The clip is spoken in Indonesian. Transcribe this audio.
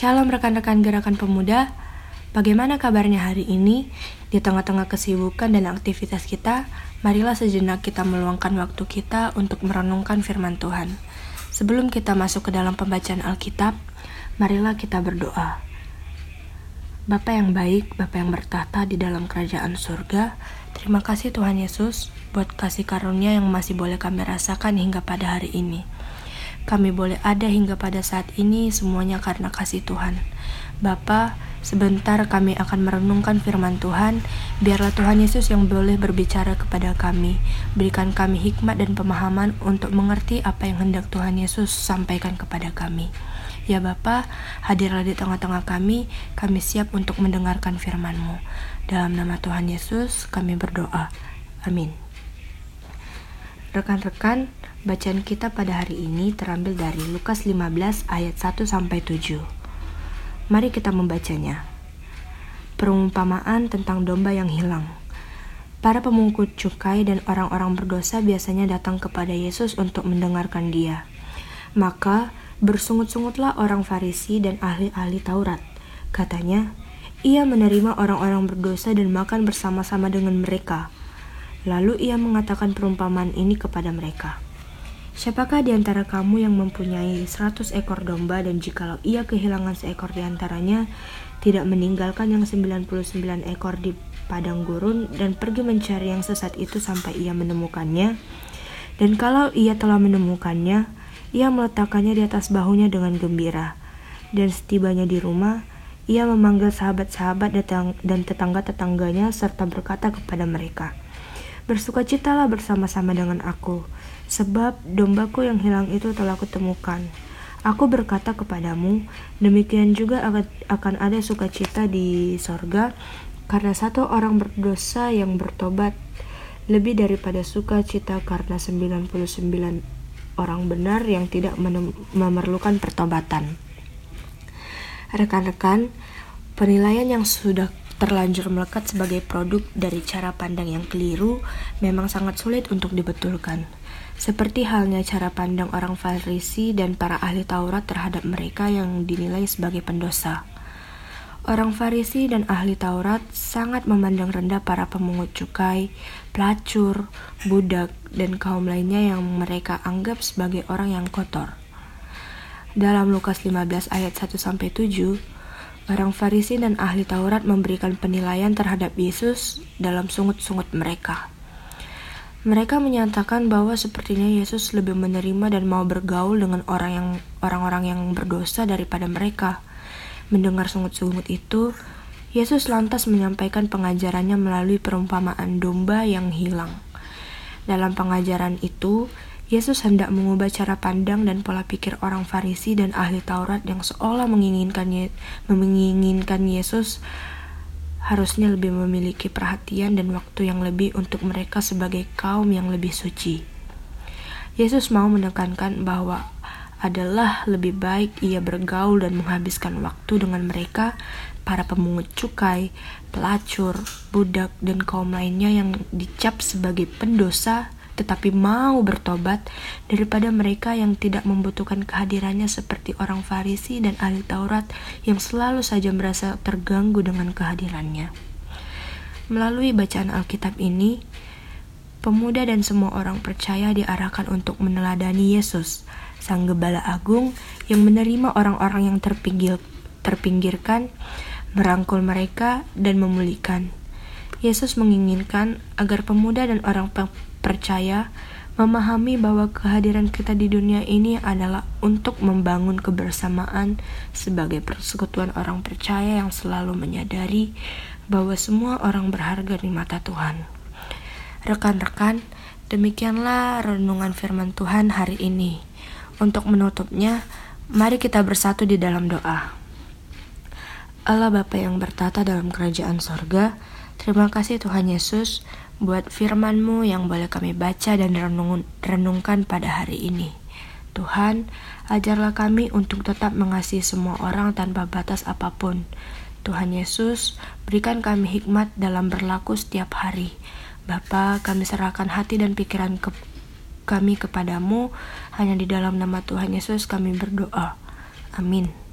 Shalom rekan-rekan gerakan pemuda. Bagaimana kabarnya hari ini? Di tengah-tengah kesibukan dan aktivitas kita, marilah sejenak kita meluangkan waktu kita untuk merenungkan firman Tuhan. Sebelum kita masuk ke dalam pembacaan Alkitab, marilah kita berdoa. Bapa yang baik, Bapa yang bertahta di dalam kerajaan surga, terima kasih Tuhan Yesus buat kasih karunia yang masih boleh kami rasakan hingga pada hari ini. Kami boleh ada hingga pada saat ini semuanya karena kasih Tuhan. Bapa, sebentar kami akan merenungkan firman Tuhan. Biarlah Tuhan Yesus yang boleh berbicara kepada kami. Berikan kami hikmat dan pemahaman untuk mengerti apa yang hendak Tuhan Yesus sampaikan kepada kami. Ya Bapa, hadirlah di tengah-tengah kami, kami siap untuk mendengarkan firman-Mu. Dalam nama Tuhan Yesus, kami berdoa. Amin. Rekan-rekan, Bacaan kita pada hari ini terambil dari Lukas 15 ayat 1 sampai 7. Mari kita membacanya. Perumpamaan tentang domba yang hilang. Para pemungut cukai dan orang-orang berdosa biasanya datang kepada Yesus untuk mendengarkan dia. Maka bersungut-sungutlah orang Farisi dan ahli-ahli Taurat. Katanya, ia menerima orang-orang berdosa dan makan bersama-sama dengan mereka. Lalu ia mengatakan perumpamaan ini kepada mereka. Siapakah di antara kamu yang mempunyai seratus ekor domba dan jikalau ia kehilangan seekor di antaranya, tidak meninggalkan yang 99 ekor di padang gurun dan pergi mencari yang sesat itu sampai ia menemukannya? Dan kalau ia telah menemukannya, ia meletakkannya di atas bahunya dengan gembira. Dan setibanya di rumah, ia memanggil sahabat-sahabat dan tetangga-tetangganya serta berkata kepada mereka, Bersukacitalah bersama-sama dengan aku, sebab dombaku yang hilang itu telah kutemukan. Aku berkata kepadamu, demikian juga akan ada sukacita di sorga karena satu orang berdosa yang bertobat lebih daripada sukacita karena 99 orang benar yang tidak memerlukan pertobatan. Rekan-rekan, penilaian yang sudah terlanjur melekat sebagai produk dari cara pandang yang keliru memang sangat sulit untuk dibetulkan. Seperti halnya cara pandang orang Farisi dan para ahli Taurat terhadap mereka yang dinilai sebagai pendosa. Orang Farisi dan ahli Taurat sangat memandang rendah para pemungut cukai, pelacur, budak, dan kaum lainnya yang mereka anggap sebagai orang yang kotor. Dalam Lukas 15 ayat 1 7, orang Farisi dan ahli Taurat memberikan penilaian terhadap Yesus dalam sungut-sungut mereka. Mereka menyatakan bahwa sepertinya Yesus lebih menerima dan mau bergaul dengan orang yang orang-orang yang berdosa daripada mereka. Mendengar sungut-sungut itu, Yesus lantas menyampaikan pengajarannya melalui perumpamaan domba yang hilang. Dalam pengajaran itu, Yesus hendak mengubah cara pandang dan pola pikir orang Farisi dan ahli Taurat yang seolah menginginkan menginginkan Yesus harusnya lebih memiliki perhatian dan waktu yang lebih untuk mereka sebagai kaum yang lebih suci. Yesus mau menekankan bahwa adalah lebih baik ia bergaul dan menghabiskan waktu dengan mereka, para pemungut cukai, pelacur, budak, dan kaum lainnya yang dicap sebagai pendosa tetapi mau bertobat daripada mereka yang tidak membutuhkan kehadirannya seperti orang Farisi dan ahli Taurat yang selalu saja merasa terganggu dengan kehadirannya. Melalui bacaan Alkitab ini, pemuda dan semua orang percaya diarahkan untuk meneladani Yesus, Sang Gembala Agung yang menerima orang-orang yang terpinggir, terpinggirkan, merangkul mereka, dan memulihkan. Yesus menginginkan agar pemuda dan orang percaya, memahami bahwa kehadiran kita di dunia ini adalah untuk membangun kebersamaan sebagai persekutuan orang percaya yang selalu menyadari bahwa semua orang berharga di mata Tuhan. Rekan-rekan, demikianlah renungan firman Tuhan hari ini. Untuk menutupnya, mari kita bersatu di dalam doa. Allah Bapa yang bertata dalam kerajaan sorga, terima kasih Tuhan Yesus buat firman-Mu yang boleh kami baca dan renung, renungkan pada hari ini. Tuhan, ajarlah kami untuk tetap mengasihi semua orang tanpa batas apa pun. Tuhan Yesus, berikan kami hikmat dalam berlaku setiap hari. Bapa, kami serahkan hati dan pikiran ke kami kepadamu. Hanya di dalam nama Tuhan Yesus kami berdoa. Amin.